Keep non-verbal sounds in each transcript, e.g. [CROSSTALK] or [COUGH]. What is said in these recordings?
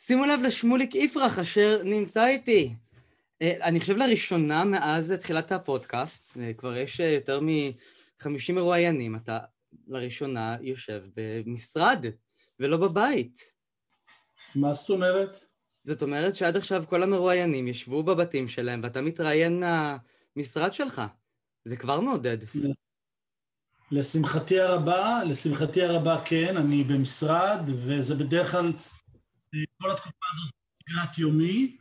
שימו לב לשמוליק יפרח אשר נמצא איתי. אה, אני חושב לראשונה מאז תחילת הפודקאסט, אה, כבר יש אה, יותר מ-50 מרואיינים, אתה לראשונה יושב במשרד ולא בבית. מה זאת אומרת? זאת אומרת שעד עכשיו כל המרואיינים ישבו בבתים שלהם ואתה מתראיין מהמשרד שלך. זה כבר מעודד. לשמחתי הרבה, לשמחתי הרבה כן, אני במשרד, וזה בדרך כלל, כל התקופה הזאת שגרת יומי.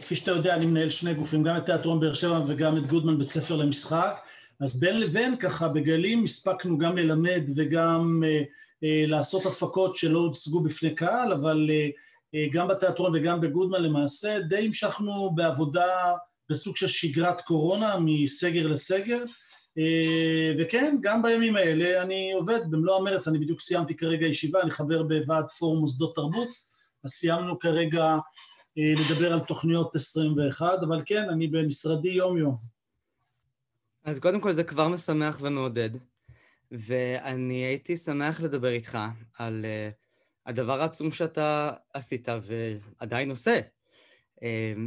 כפי שאתה יודע, אני מנהל שני גופים, גם את תיאטרון באר שבע וגם את גודמן בית ספר למשחק. אז בין לבין ככה בגלים הספקנו גם ללמד וגם אה, אה, לעשות הפקות שלא הוצגו בפני קהל, אבל אה, אה, גם בתיאטרון וגם בגודמן למעשה די המשכנו בעבודה בסוג של שגרת קורונה מסגר לסגר. אה, וכן, גם בימים האלה אני עובד במלוא המרץ, אני בדיוק סיימתי כרגע ישיבה, אני חבר בוועד פורום מוסדות תרבות, אז סיימנו כרגע אה, לדבר על תוכניות 21, אבל כן, אני במשרדי יום-יום. אז קודם כל זה כבר משמח ומעודד, ואני הייתי שמח לדבר איתך על uh, הדבר העצום שאתה עשית ועדיין עושה, uh,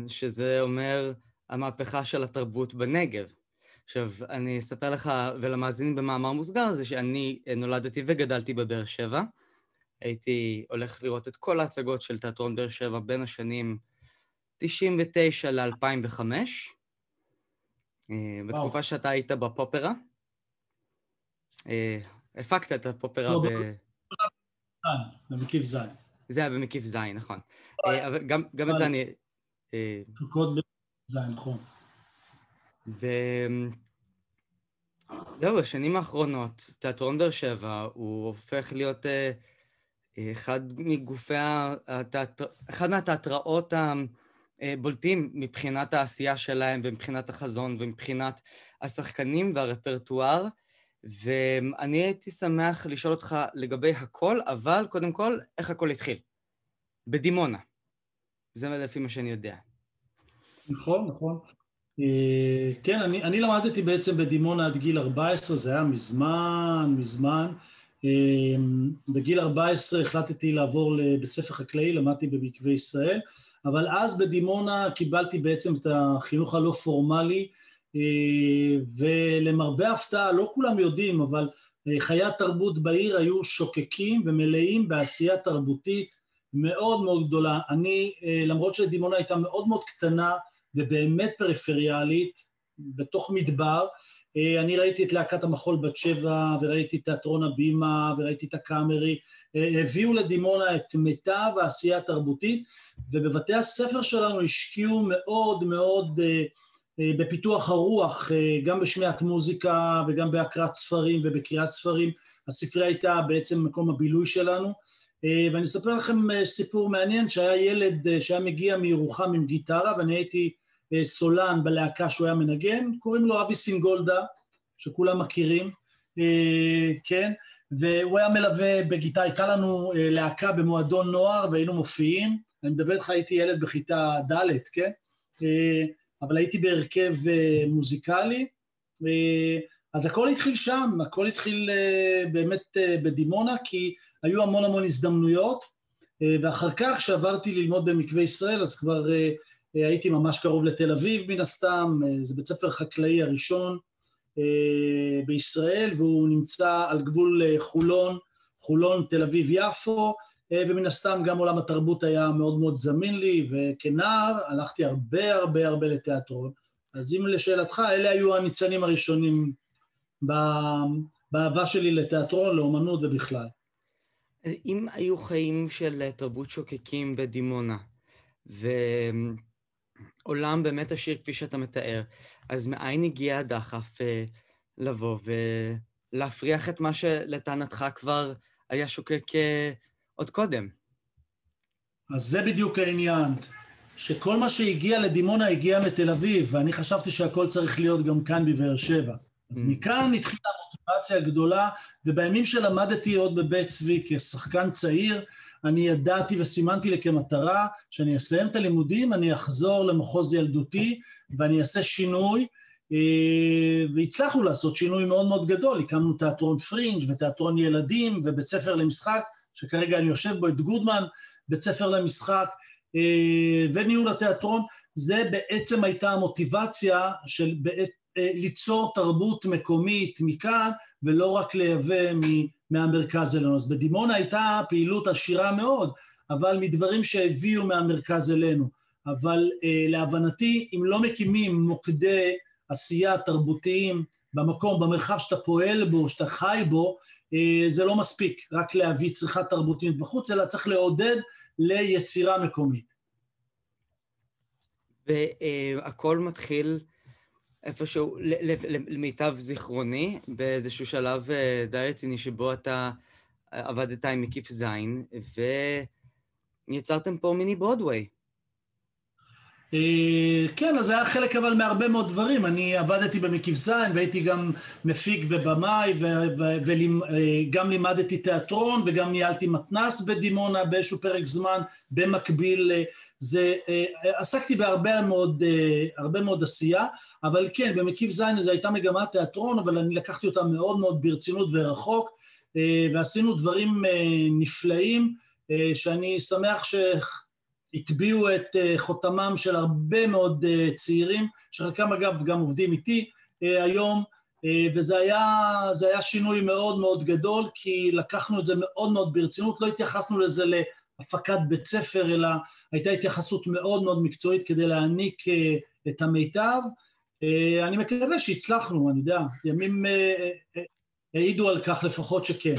שזה אומר המהפכה של התרבות בנגב. עכשיו, אני אספר לך ולמאזינים במאמר מוסגר זה שאני נולדתי וגדלתי בבאר שבע. הייתי הולך לראות את כל ההצגות של תיאטרון באר שבע בין השנים 99 ל-2005. אה, בתקופה שאתה היית בפופרה. אה, הפקת את הפופרה לא, ב... במקיף זין. זה היה במקיף זין, נכון. אה, אבל גם את זה אני... הפקות במקיף זין, נכון. ו... זהו, בשנים האחרונות, תיאטרון באר שבע, הוא הופך להיות אחד מגופי. אחד מהתיאטראות בולטים מבחינת העשייה שלהם ומבחינת החזון ומבחינת השחקנים והרפרטואר, ואני הייתי שמח לשאול אותך לגבי הכל, אבל קודם כל, איך הכל התחיל? בדימונה. זה לפי מה שאני יודע. נכון, נכון. אה, כן, אני, אני למדתי בעצם בדימונה עד גיל 14, זה היה מזמן, מזמן. אה, בגיל 14 החלטתי לעבור לבית ספר חקלאי, למדתי במקווה ישראל. אבל אז בדימונה קיבלתי בעצם את החינוך הלא פורמלי, אה, ולמרבה הפתעה, לא כולם יודעים, אבל אה, חיי התרבות בעיר היו שוקקים ומלאים בעשייה תרבותית מאוד מאוד גדולה. אני, אה, למרות שדימונה הייתה מאוד מאוד קטנה ובאמת פריפריאלית, בתוך מדבר, אני ראיתי את להקת המחול בת שבע, וראיתי תיאטרון הבימה, וראיתי את הקאמרי, הביאו לדימונה את מיטב העשייה התרבותית, ובבתי הספר שלנו השקיעו מאוד מאוד אה, אה, בפיתוח הרוח, אה, גם בשמיעת מוזיקה וגם בהקראת ספרים ובקריאת ספרים. הספרייה הייתה בעצם מקום הבילוי שלנו. ואני אספר לכם סיפור מעניין, שהיה ילד שהיה מגיע מירוחם עם גיטרה, ואני הייתי סולן בלהקה שהוא היה מנגן, קוראים לו אבי סינגולדה, שכולם מכירים, כן? והוא היה מלווה בגיטה, הייתה לנו אה, להקה במועדון נוער והיינו מופיעים, אני מדבר איתך, הייתי ילד בכיתה ד', כן? אה, אבל הייתי בהרכב אה, מוזיקלי, אז הכל התחיל שם, הכל התחיל באמת בדימונה, כי היו המון המון הזדמנויות, ואחר כך, כשעברתי ללמוד במקווה ישראל, אז כבר הייתי ממש קרוב לתל אביב, מן הסתם, זה בית ספר חקלאי הראשון, אה, בישראל, והוא נמצא על גבול אה, חולון, חולון, תל אביב-יפו, אה, ומן הסתם גם עולם התרבות היה מאוד מאוד זמין לי, וכנער הלכתי הרבה הרבה הרבה לתיאטרון. אז אם לשאלתך, אלה היו הניצנים הראשונים באהבה שלי לתיאטרון, לאומנות ובכלל. אם היו חיים של תרבות שוקקים בדימונה, ו... עולם באמת עשיר כפי שאתה מתאר, אז מאין הגיע הדחף אה, לבוא ולהפריח את מה שלטענתך כבר היה שוקק אה, עוד קודם? אז זה בדיוק העניין, שכל מה שהגיע לדימונה הגיע מתל אביב, ואני חשבתי שהכל צריך להיות גם כאן בבאר שבע. אז mm. מכאן התחילה המוטיבציה הגדולה, ובימים שלמדתי עוד בבית צבי כשחקן צעיר, אני ידעתי וסימנתי לי כמטרה שאני אסיים את הלימודים, אני אחזור למחוז ילדותי ואני אעשה שינוי, אה, והצלחנו לעשות שינוי מאוד מאוד גדול, הקמנו תיאטרון פרינג' ותיאטרון ילדים ובית ספר למשחק, שכרגע אני יושב בו את גודמן, בית ספר למשחק וניהול התיאטרון, זה בעצם הייתה המוטיבציה של בעת, ליצור תרבות מקומית מכאן, ולא רק לייבא מהמרכז אלינו. אז בדימונה הייתה פעילות עשירה מאוד, אבל מדברים שהביאו מהמרכז אלינו. אבל אה, להבנתי, אם לא מקימים מוקדי עשייה תרבותיים במקום, במרחב שאתה פועל בו, שאתה חי בו, אה, זה לא מספיק רק להביא צריכה תרבותית בחוץ, אלא צריך לעודד ליצירה מקומית. והכל מתחיל איפשהו, למיטב זיכרוני, באיזשהו שלב אה, די רציני שבו אתה עבדת עם מקיף זין, ויצרתם פה מיני ברודוויי. אה, כן, אז זה היה חלק אבל מהרבה מאוד דברים. אני עבדתי במקיף זין והייתי גם מפיק ובמאי וגם אה, לימדתי תיאטרון וגם ניהלתי מתנ"ס בדימונה באיזשהו פרק זמן במקביל. זה, עסקתי בהרבה מאוד, מאוד עשייה. אבל כן, במקיף ז' זו הייתה מגמת תיאטרון, אבל אני לקחתי אותה מאוד מאוד ברצינות ורחוק, אה, ועשינו דברים אה, נפלאים, אה, שאני שמח שהטביעו את חותמם של הרבה מאוד צעירים, שחלקם אגב גם עובדים איתי היום, וזה היה, היה שינוי מאוד מאוד גדול, כי לקחנו את זה מאוד מאוד ברצינות, לא התייחסנו לזה להפקת בית ספר, אלא הייתה התייחסות מאוד מאוד מקצועית כדי להעניק את המיטב. אה, אני מקווה שהצלחנו, אני יודע, ימים אה, אה, העידו על כך לפחות שכן.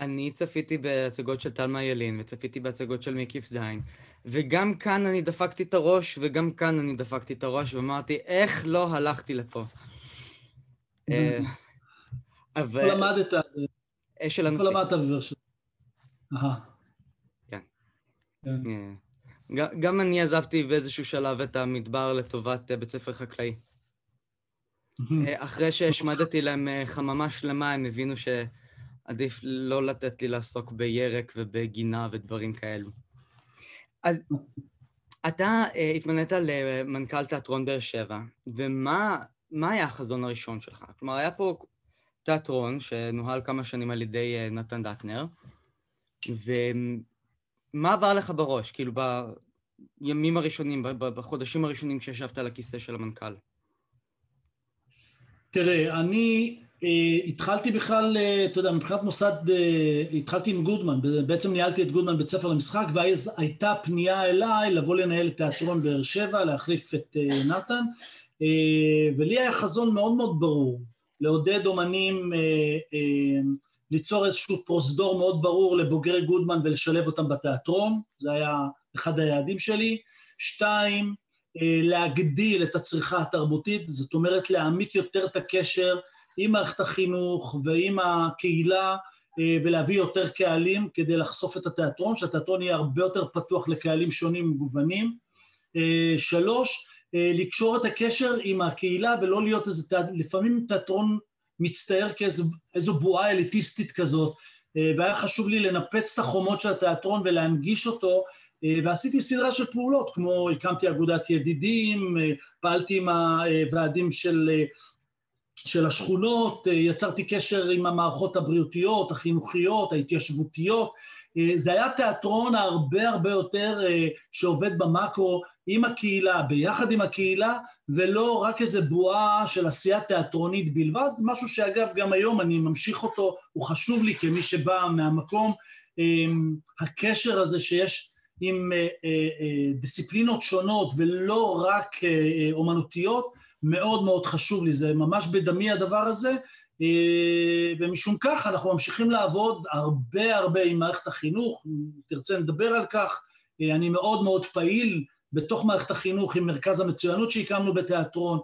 אני צפיתי בהצגות של טלמה ילין, וצפיתי בהצגות של מקיף זין, וגם כאן אני דפקתי את הראש, וגם כאן אני דפקתי את הראש, ואמרתי, איך לא הלכתי לפה? אבל... איפה למדת? אשל הנשיא. איפה למדת בבאר שבע? כן. כן. גם אני עזבתי באיזשהו שלב את המדבר לטובת בית ספר חקלאי. אה, אחרי שהשמדתי להם אה, חממה שלמה, הם הבינו שעדיף לא לתת לי לעסוק בירק ובגינה ודברים כאלו. אז אתה uh, התמנית למנכ"ל תיאטרון באר שבע, ומה היה החזון הראשון שלך? כלומר, היה פה תיאטרון שנוהל כמה שנים על ידי נתן דטנר, ומה עבר לך בראש, כאילו, בימים הראשונים, בחודשים הראשונים כשישבת על הכיסא של המנכ"ל? תראה, אני אה, התחלתי בכלל, אה, אתה יודע, מבחינת מוסד, אה, התחלתי עם גודמן, בעצם ניהלתי את גודמן בית ספר למשחק, ואז הייתה פנייה אליי לבוא לנהל את תיאטרון באר שבע, להחליף את אה, נתן, אה, ולי היה חזון מאוד מאוד ברור, לעודד אומנים, אה, אה, ליצור איזשהו פרוזדור מאוד ברור לבוגרי גודמן ולשלב אותם בתיאטרון, זה היה אחד היעדים שלי. שתיים, להגדיל את הצריכה התרבותית, זאת אומרת להעמיק יותר את הקשר עם מערכת החינוך ועם הקהילה אה, ולהביא יותר קהלים כדי לחשוף את התיאטרון, שהתיאטרון יהיה הרבה יותר פתוח לקהלים שונים ומגוונים. אה, שלוש, לקשור את הקשר עם הקהילה ולא להיות איזה, לפעמים תיאטרון מצטייר כאיזו בועה אליטיסטית כזאת, והיה חשוב לי לנפץ את החומות של התיאטרון ולהנגיש אותו אה, ועשיתי סדרה של פעולות, כמו הקמתי אגודת ידידים, אה, פעלתי עם הוועדים של, אה, של השכונות, יצרתי קשר עם המערכות הבריאותיות, החינוכיות, ההתיישבותיות. זה היה תיאטרון הרבה הרבה יותר שעובד במאקרו עם הקהילה, ביחד עם הקהילה, ולא רק איזה בועה של עשייה תיאטרונית בלבד, משהו שאגב גם היום אני ממשיך אותו, הוא חשוב לי כמי שבא מהמקום. הקשר הזה שיש עם אה, אה, אה, דיסציפלינות שונות ולא רק אומנותיות, מאוד מאוד חשוב לי, זה ממש בדמי הדבר הזה, ומשום כך אנחנו ממשיכים לעבוד הרבה הרבה עם מערכת החינוך, אם תרצה נדבר על כך, אני מאוד מאוד פעיל בתוך מערכת החינוך עם מרכז המצוינות שהקמנו בתיאטרון,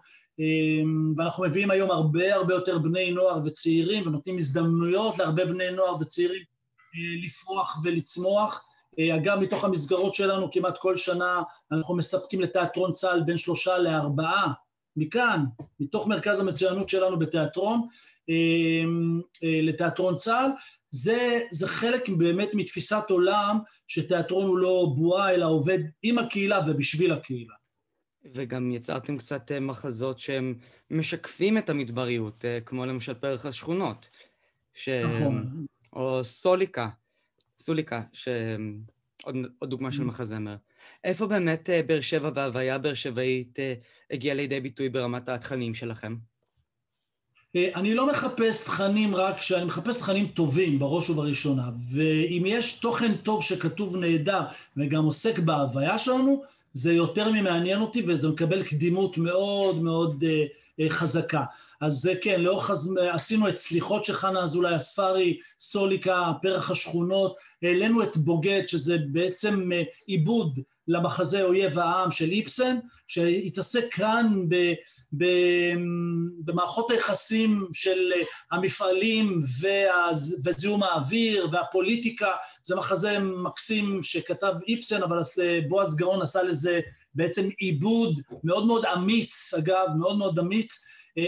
ואנחנו מביאים היום הרבה הרבה יותר בני נוער וצעירים ונותנים הזדמנויות להרבה בני נוער וצעירים לפרוח ולצמוח. אה, אגב, מתוך המסגרות שלנו כמעט כל שנה אנחנו מספקים לתיאטרון צה"ל בין שלושה לארבעה, מכאן, מתוך מרכז המצוינות שלנו בתיאטרון, אה, אה, לתיאטרון צה"ל. זה, זה חלק באמת מתפיסת עולם שתיאטרון הוא לא בועה, אלא עובד עם הקהילה ובשביל הקהילה. וגם יצרתם קצת מחזות שהם משקפים את המדבריות, כמו למשל פרח השכונות. ש... נכון. או סוליקה, סוליקה, ש... עוד, דוגמה של mm. מחזמר. איפה באמת אה, באר שבע וההוויה באר שבעית אה, הגיעה לידי ביטוי ברמת התכנים שלכם? אה, אני לא מחפש תכנים רק, אני מחפש תכנים טובים בראש ובראשונה, ואם יש תוכן טוב שכתוב נהדר וגם עוסק בהוויה שלנו, זה יותר ממעניין אותי וזה מקבל קדימות מאוד מאוד חזקה. אז כן, לאורך הזמן, עשינו את סליחות של חנה אזולאי הספרי, סוליקה, פרח השכונות, העלינו את בוגד, שזה בעצם אה, עיבוד למחזה אויב העם של איפסן, שהתעסק כאן ב, ב, במערכות היחסים של אה, המפעלים והז, וזיהום האוויר והפוליטיקה. זה מחזה מקסים שכתב איפסן, אבל אה, בועז גאון עשה לזה בעצם עיבוד מאוד מאוד אמיץ, אגב, מאוד מאוד אמיץ.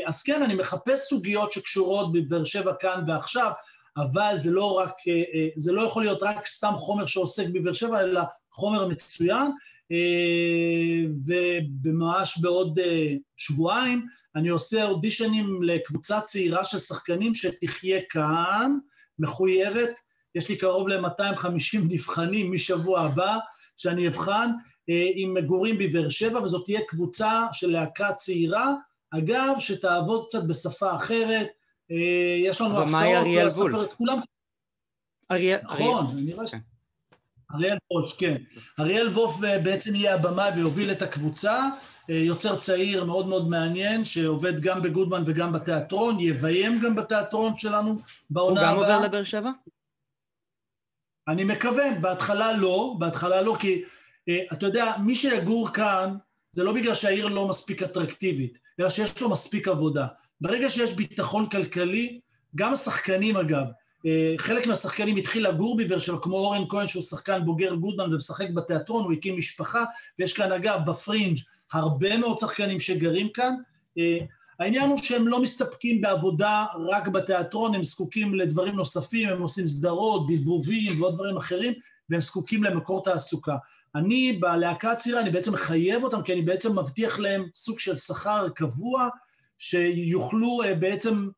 אז כן, אני מחפש סוגיות שקשורות בבאר שבע כאן ועכשיו, אבל זה לא רק, אה, אה, זה לא יכול להיות רק סתם חומר שעוסק בבאר שבע, אלא חומר מצוין, אה, וממש בעוד שבועיים אני עושה אודישנים לקבוצה צעירה של שחקנים שתחיה כאן, מחויבת, יש לי קרוב ל-250 נבחנים משבוע הבא, שאני אבחן, עם מגורים בבאר שבע, וזאת תהיה קבוצה של להקה צעירה, אגב, שתעבוד קצת בשפה אחרת, יש לנו הפתעות לספר את כולם. אריאל, נכון, אני רואה ש... כן. אריאל וולף, כן. אריאל וולף אה, בעצם יהיה הבמאי ויוביל את הקבוצה, אה, יוצר צעיר מאוד מאוד מעניין, שעובד גם בגודמן וגם בתיאטרון, יביים גם בתיאטרון שלנו בעונה הבאה. הוא גם עובר לבאר שבע? אני מקווה, בהתחלה לא, בהתחלה לא, כי אתה יודע, מי שיגור כאן, זה לא בגלל שהעיר לא מספיק אטרקטיבית, אלא שיש לו מספיק עבודה. ברגע שיש ביטחון כלכלי, גם השחקנים אגב, אה, חלק מהשחקנים התחיל לגור בבאר שבע, כמו אורן כהן שהוא שחקן בוגר גודמן ומשחק בתיאטרון, הוא הקים משפחה, ויש כאן אגב בפרינג' הרבה מאוד שחקנים שגרים כאן. אה, העניין הוא שהם לא מסתפקים בעבודה רק בתיאטרון, הם זקוקים לדברים נוספים, הם עושים סדרות, דיבובים ועוד דברים אחרים, והם זקוקים למקור תעסוקה. אני בלהקה הצעירה, אני בעצם מחייב אותם, כי אני בעצם מבטיח להם סוג של שכר קבוע, שיוכלו אה, בעצם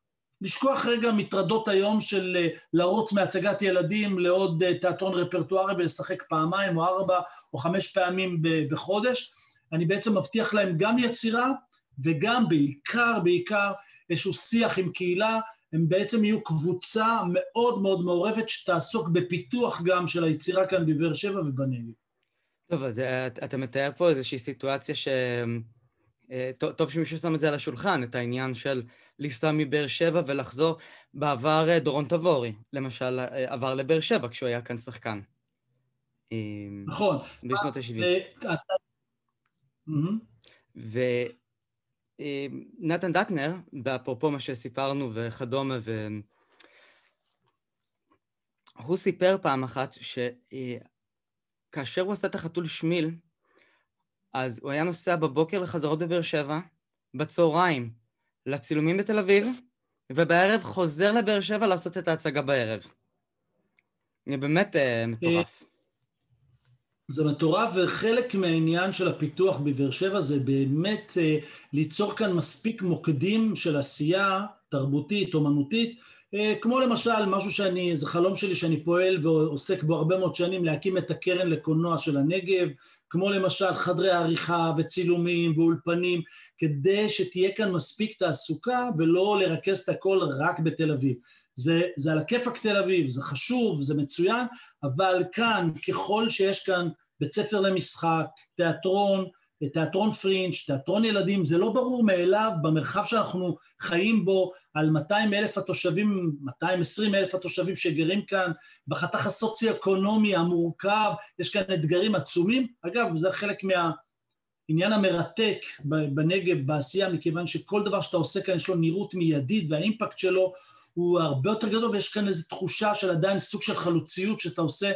לשכוח רגע מטרדות היום של אה, לרוץ מהצגת ילדים לעוד אה, תיאטרון רפרטוארי ולשחק פעמיים או ארבע או חמש פעמים בחודש. אני בעצם מבטיח להם גם יצירה וגם בעיקר, בעיקר איזשהו שיח עם קהילה, הם בעצם יהיו קבוצה מאוד מאוד מעורבת שתעסוק בפיתוח גם של היצירה כאן בבאר שבע ובנגב. טוב, אז אתה מתאר פה איזושהי סיטואציה ש... אה, טוב שמישהו שם את זה על השולחן, את העניין של לנסוע מבאר שבע ולחזור. בעבר אה, דורון תבורי, למשל, אה, עבר לבאר שבע כשהוא היה כאן שחקן. נכון. בשנות ה-70. ונתן דטנר, באפרופו מה שסיפרנו וכדומה, והוא סיפר פעם אחת שכאשר הוא עשה את החתול שמיל, אז הוא היה נוסע בבוקר לחזרות בבאר שבע, בצהריים לצילומים בתל אביב, ובערב חוזר לבאר שבע לעשות את ההצגה בערב. זה באמת uh, מטורף. זה מטורף, וחלק מהעניין של הפיתוח בבאר שבע זה באמת uh, ליצור כאן מספיק מוקדים של עשייה תרבותית, אומנותית, כמו למשל, משהו שאני, זה חלום שלי שאני פועל ועוסק בו הרבה מאוד שנים, להקים את הקרן לקולנוע של הנגב, כמו למשל חדרי עריכה וצילומים ואולפנים, כדי שתהיה כאן מספיק תעסוקה ולא לרכז את הכל רק בתל אביב. זה, זה על הכיפאק תל אביב, זה חשוב, זה מצוין, אבל כאן, ככל שיש כאן בית ספר למשחק, תיאטרון, תיאטרון פרינג', תיאטרון ילדים, זה לא ברור מאליו במרחב שאנחנו חיים בו, על 200 אלף התושבים, 220 אלף התושבים שגרים כאן, בחתך הסוציו-אקונומי המורכב, יש כאן אתגרים עצומים. אגב, זה חלק מהעניין המרתק בנגב, בעשייה, מכיוון שכל דבר שאתה עושה כאן יש לו נראות מיידית, והאימפקט שלו הוא הרבה יותר גדול, ויש כאן איזו תחושה של עדיין סוג של חלוציות שאתה עושה,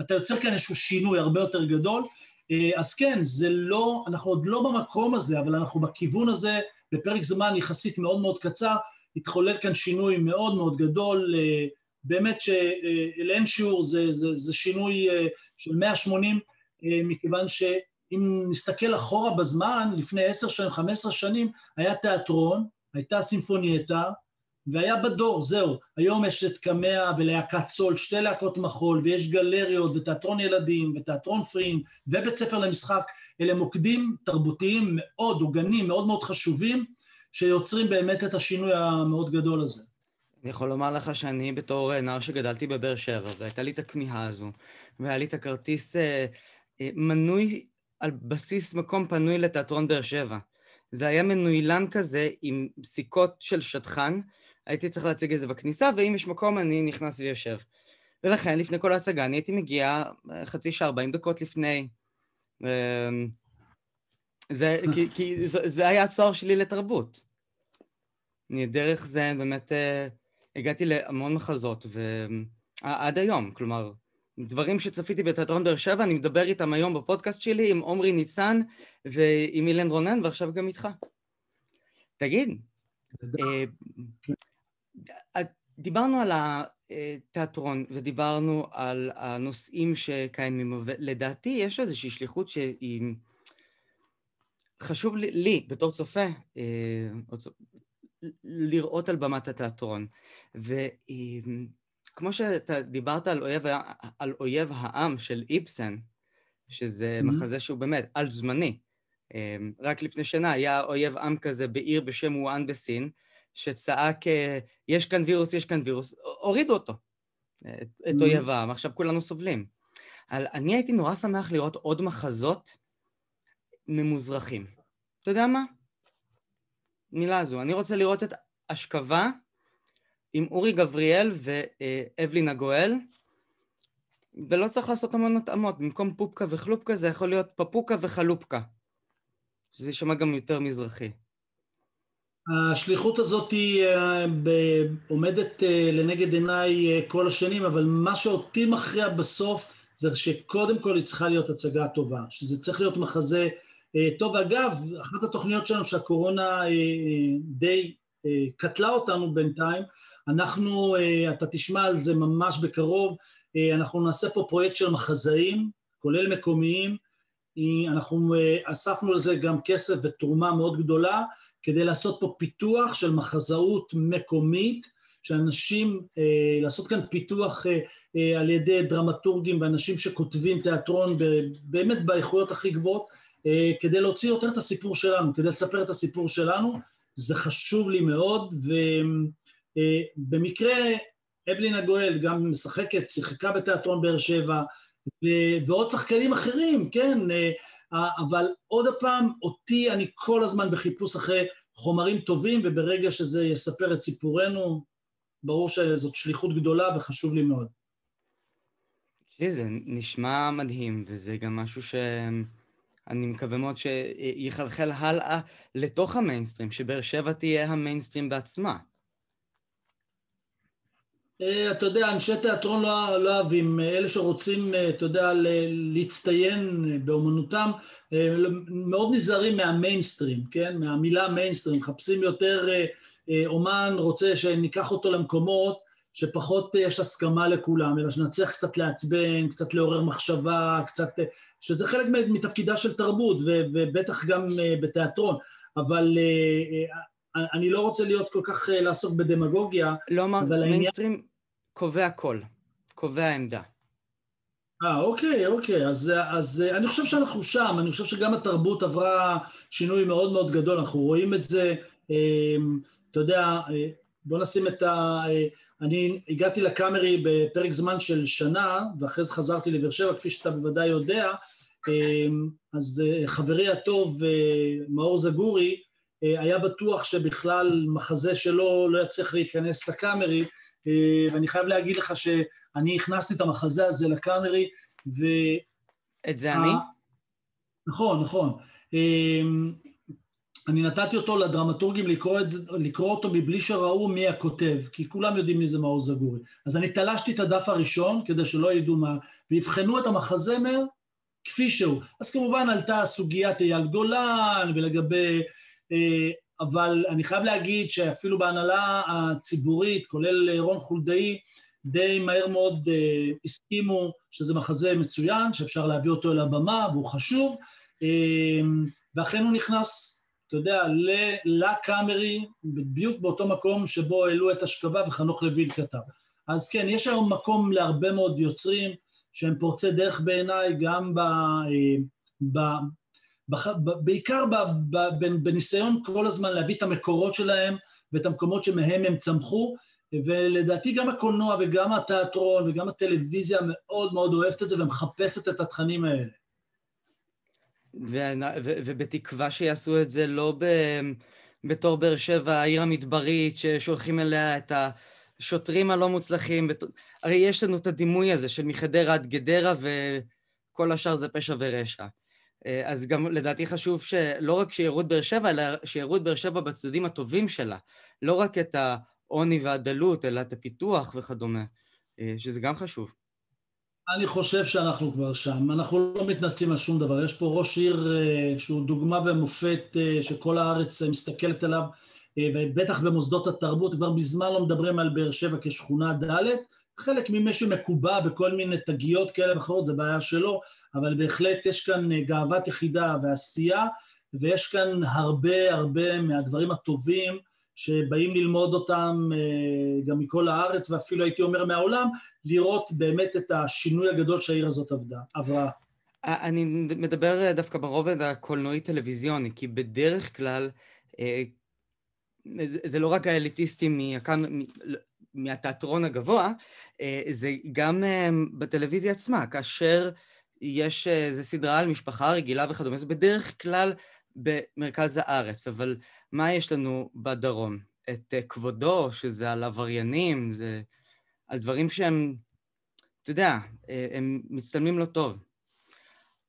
אתה יוצר כאן איזשהו שינוי הרבה יותר גדול. אה, אז כן, זה לא, אנחנו עוד לא במקום הזה, אבל אנחנו בכיוון הזה. בפרק זמן יחסית מאוד מאוד קצר, התחולל כאן שינוי מאוד מאוד גדול, אה, באמת שלאין שיעור זה, זה, זה שינוי אה, של 180, מכיוון שאם נסתכל אחורה בזמן, לפני עשר שנים, חמש עשרה שנים, היה תיאטרון, הייתה סימפונייטה, והיה בדור, זהו. היום יש את קמע ולהקת סול, שתי להקות מחול, ויש גלריות ותיאטרון ילדים ותיאטרון פרין ובית ספר למשחק. אלה מוקדים תרבותיים מאוד, עוגנים מאוד מאוד חשובים, שיוצרים באמת את השינוי המאוד גדול הזה. אני יכול לומר לך שאני בתור נער שגדלתי בבאר שבע, והייתה לי את הכמיהה הזו, והיה לי את הכרטיס אה, אה, מנוי על בסיס מקום פנוי לתיאטרון באר שבע. זה היה מנוילן כזה עם סיכות של שטחן, הייתי צריך להציג את זה בכניסה, ואם יש מקום אני נכנס ויושב. ולכן לפני כל ההצגה אני הייתי מגיע אה, חצי שעה, 40 דקות לפני. אמ, זה, כי, [LAUGHS] כי זה, זה היה הצוהר שלי לתרבות. אני דרך זה באמת uh, הגעתי להמון מחזות, ועד היום, כלומר, דברים שצפיתי בתיאטרון באר שבע, אני מדבר איתם היום בפודקאסט שלי עם עומרי ניצן ועם אילן רונן, ועכשיו גם איתך. תגיד, דיברנו על התיאטרון ודיברנו על הנושאים שקיימים, ולדעתי יש איזושהי שליחות שהיא... חשוב לי, לי בתור צופה, אה, לראות על במת התיאטרון. וכמו שאתה דיברת על אויב, על אויב העם של איבסן, שזה mm-hmm. מחזה שהוא באמת על-זמני. אה, רק לפני שנה היה אויב עם כזה בעיר בשם וואן בסין, שצעק, אה, יש כאן וירוס, יש כאן וירוס, הורידו אותו, את, את mm. אויב העם, עכשיו כולנו סובלים. אבל אני הייתי נורא שמח לראות עוד מחזות ממוזרחים. אתה יודע מה? מילה זו. אני רוצה לראות את אשכבה עם אורי גבריאל ואבלין הגואל, ולא צריך לעשות המון התאמות. במקום פופקה וחלופקה זה יכול להיות פפוקה וחלופקה. שזה יישמע גם יותר מזרחי. השליחות הזאת היא אה, עומדת אה, לנגד עיניי אה, כל השנים, אבל מה שאותי מכריע בסוף זה שקודם כל היא צריכה להיות הצגה טובה, שזה צריך להיות מחזה טוב. אגב, אחת התוכניות שלנו שהקורונה די קטלה אותנו בינתיים, אנחנו, אתה תשמע על זה ממש בקרוב, אנחנו נעשה פה פרויקט של מחזאים, כולל מקומיים, אנחנו אספנו לזה גם כסף ותרומה מאוד גדולה, כדי לעשות פה פיתוח של מחזאות מקומית, שאנשים, אה, לעשות כאן פיתוח אה, אה, על ידי דרמטורגים ואנשים שכותבים תיאטרון באמת באיכויות הכי גבוהות, אה, כדי להוציא יותר את הסיפור שלנו, כדי לספר את הסיפור שלנו, זה חשוב לי מאוד, ובמקרה אה, אבלין הגואל גם משחקת, שיחקה בתיאטרון באר שבע, ועוד שחקנים אחרים, כן, אה, אבל עוד פעם, אותי, אני כל הזמן בחיפוש אחרי חומרים טובים, וברגע שזה יספר את סיפורנו, ברור שזאת שליחות גדולה וחשוב לי מאוד. זה נשמע מדהים, וזה גם משהו שאני מקווה מאוד שיחלחל הלאה לתוך המיינסטרים, שבאר שבע תהיה המיינסטרים בעצמה. אה, אתה יודע, אנשי תיאטרון לא, לא אוהבים, אה, אלה שרוצים, אה, אתה יודע, להצטיין באומנותם, מאוד נזהרים מהמיינסטרים, כן? מהמילה מיינסטרים, מחפשים יותר אומן רוצה שניקח אותו למקומות שפחות יש הסכמה לכולם, אלא שנצליח קצת לעצבן, קצת לעורר מחשבה, קצת... שזה חלק מתפקידה של תרבות, ובטח גם בתיאטרון, אבל אני לא רוצה להיות כל כך, לעסוק בדמגוגיה, לא אמר, מיינסטרים. קובע קול, קובע עמדה. אה, אוקיי, אוקיי. אז, אז אני חושב שאנחנו שם, אני חושב שגם התרבות עברה שינוי מאוד מאוד גדול, אנחנו רואים את זה, אה, אתה יודע, אה, בוא נשים את ה... אה, אני הגעתי לקאמרי בפרק זמן של שנה, ואחרי זה חזרתי לבאר שבע, כפי שאתה בוודאי יודע, אז חברי הטוב, מאור זגורי, היה בטוח שבכלל מחזה שלו לא יצליח להיכנס לקאמרי, אה, ואני חייב להגיד לך שאני הכנסתי את המחזה הזה לקאמרי, ו... את זה אני? נכון, נכון. אה, אני נתתי אותו לדרמטורגים לקרוא, את לקרוא אותו מבלי שראו מי הכותב, כי כולם יודעים מי זה מאור זגורי. אז אני תלשתי את הדף הראשון כדי שלא ידעו מה, ויבחנו את המחזמר כפי שהוא. אז כמובן עלתה סוגיית אייל גולן ולגבי אה, אבל אני חייב להגיד שאפילו בהנהלה הציבורית, כולל רון חולדאי, די מהר מאוד uh, הסכימו שזה מחזה מצוין, שאפשר להביא אותו אל הבמה והוא חשוב, uh, ואכן הוא נכנס, אתה יודע, לקאמרי, בדיוק באותו מקום שבו העלו את אשכבה וחנוך לויל כתב. אז כן, יש היום מקום להרבה מאוד יוצרים שהם פורצי דרך בעיניי, גם ב... ב בעיקר בניסיון כל הזמן להביא את המקורות שלהם ואת המקומות שמהם הם צמחו, ולדעתי גם הקולנוע וגם התיאטרון וגם הטלוויזיה מאוד מאוד אוהבת את זה ומחפשת את התכנים האלה. ובתקווה שיעשו את זה לא ב- בתור באר שבע, העיר המדברית, ששולחים אליה את השוטרים הלא מוצלחים. בת... הרי יש לנו את הדימוי הזה של מחדרה עד גדרה, וכל השאר זה פשע ורשע. אה, אז גם לדעתי חשוב שלא רק שיראו את באר שבע, אלא שיראו את באר שבע בצדדים הטובים שלה. לא רק את העוני והדלות, אלא את הפיתוח וכדומה, אה, שזה גם חשוב. אני חושב שאנחנו כבר שם, אנחנו לא מתנסים על שום דבר. יש פה ראש עיר אה, שהוא דוגמה ומופת שכל הארץ מסתכלת עליו, ובטח במוסדות התרבות, כבר מזמן לא מדברים על באר שבע כשכונה ד', חלק ממי שמקובע בכל מיני תגיות כאלה ואחרות, זה בעיה שלו, אבל בהחלט יש כאן גאוות יחידה ועשייה, ויש כאן הרבה הרבה מהדברים הטובים שבאים ללמוד אותם אה, גם מכל הארץ, ואפילו הייתי אומר מהעולם, לראות באמת את השינוי הגדול שהעיר הזאת עבדה, עברה. אני מדבר דווקא ברובד הקולנועי-טלוויזיוני, כי בדרך כלל אה, זה לא רק האליטיסטים מהתיאטרון הגבוה, אה, זה גם בטלוויזיה עצמה, כאשר יש איזו סדרה על משפחה רגילה וכדומה, זה בדרך כלל במרכז הארץ, אבל מה יש לנו בדרום? את אה, כבודו, שזה על עבריינים, זה על דברים שהם, אתה יודע, אה, הם מצטלמים לא טוב.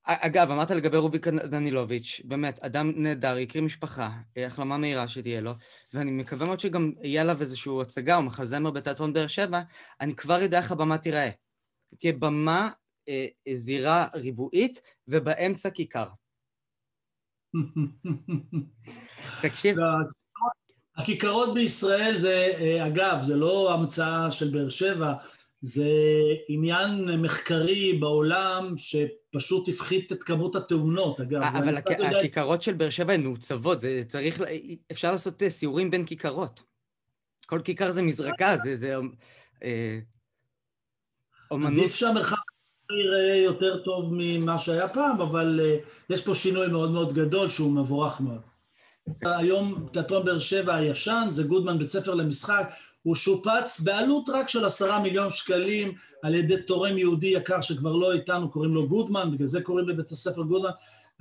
אגב, אמרת לגבי רוביק דנילוביץ', באמת, אדם נהדר, הקריא משפחה, אה, החלמה מהירה שתהיה לו, ואני מקווה מאוד שגם יהיה עליו איזושהי הצגה או מחזמר בתיאטרון באר שבע, אני כבר יודע איך הבמה תיראה. תהיה במה, אה, זירה ריבועית, ובאמצע כיכר. תקשיב. לא, הכיכרות בישראל זה, אה, אגב, זה לא המצאה של באר שבע, זה עניין מחקרי בעולם שפשוט הפחית את כמות התאונות, אגב. אה, אבל הכ- הכיכרות של באר שבע הן מעוצבות, זה צריך, אפשר לעשות אה, סיורים בין כיכרות. כל כיכר זה מזרקה, זה, זה אה, אומנות. עדיף שהמרחק ייראה יותר טוב ממה שהיה פעם, אבל יש פה שינוי מאוד מאוד גדול שהוא מבורך מאוד. היום תיאטרון באר שבע הישן, זה גודמן בית ספר למשחק, הוא שופץ בעלות רק של עשרה מיליון שקלים על ידי תורם יהודי יקר שכבר לא איתנו, קוראים לו גודמן, בגלל זה קוראים לבית הספר גודמן,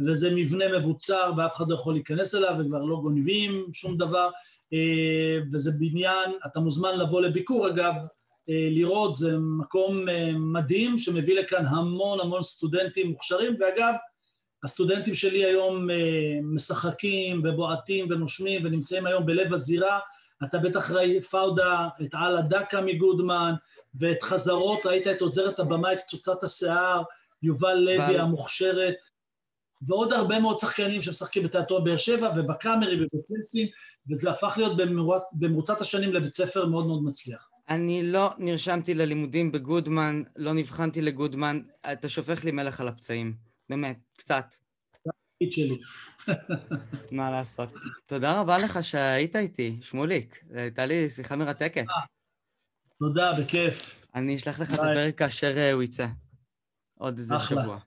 וזה מבנה מבוצר ואף אחד לא יכול להיכנס אליו וכבר לא גונבים שום דבר, אה, וזה בניין, אתה מוזמן לבוא לביקור אגב, אה, לראות, זה מקום אה, מדהים שמביא לכאן המון המון סטודנטים מוכשרים, ואגב, הסטודנטים שלי היום משחקים ובועטים ונושמים ונמצאים היום בלב הזירה, אתה בטח ראית פאודה, את אללה דקה מגודמן, ואת חזרות, ראית את עוזרת הבמאי קצוצת השיער, יובל לוי המוכשרת, ועוד הרבה מאוד שחקנים שמשחקים בתיאטרון באר שבע ובקאמרי ובצנסין, וזה הפך להיות במרוצ, במרוצת השנים לבית ספר מאוד מאוד מצליח. אני לא נרשמתי ללימודים בגודמן, לא נבחנתי לגודמן, אתה שופך לי מלך על הפצעים, באמת, קצת. שלי. [LAUGHS] מה לעשות. תודה רבה לך שהיית איתי, שמוליק. הייתה לי שיחה מרתקת. תודה, בכיף. אני אשלח לך את הפרק כאשר אה, הוא יצא. עוד איזה שבוע.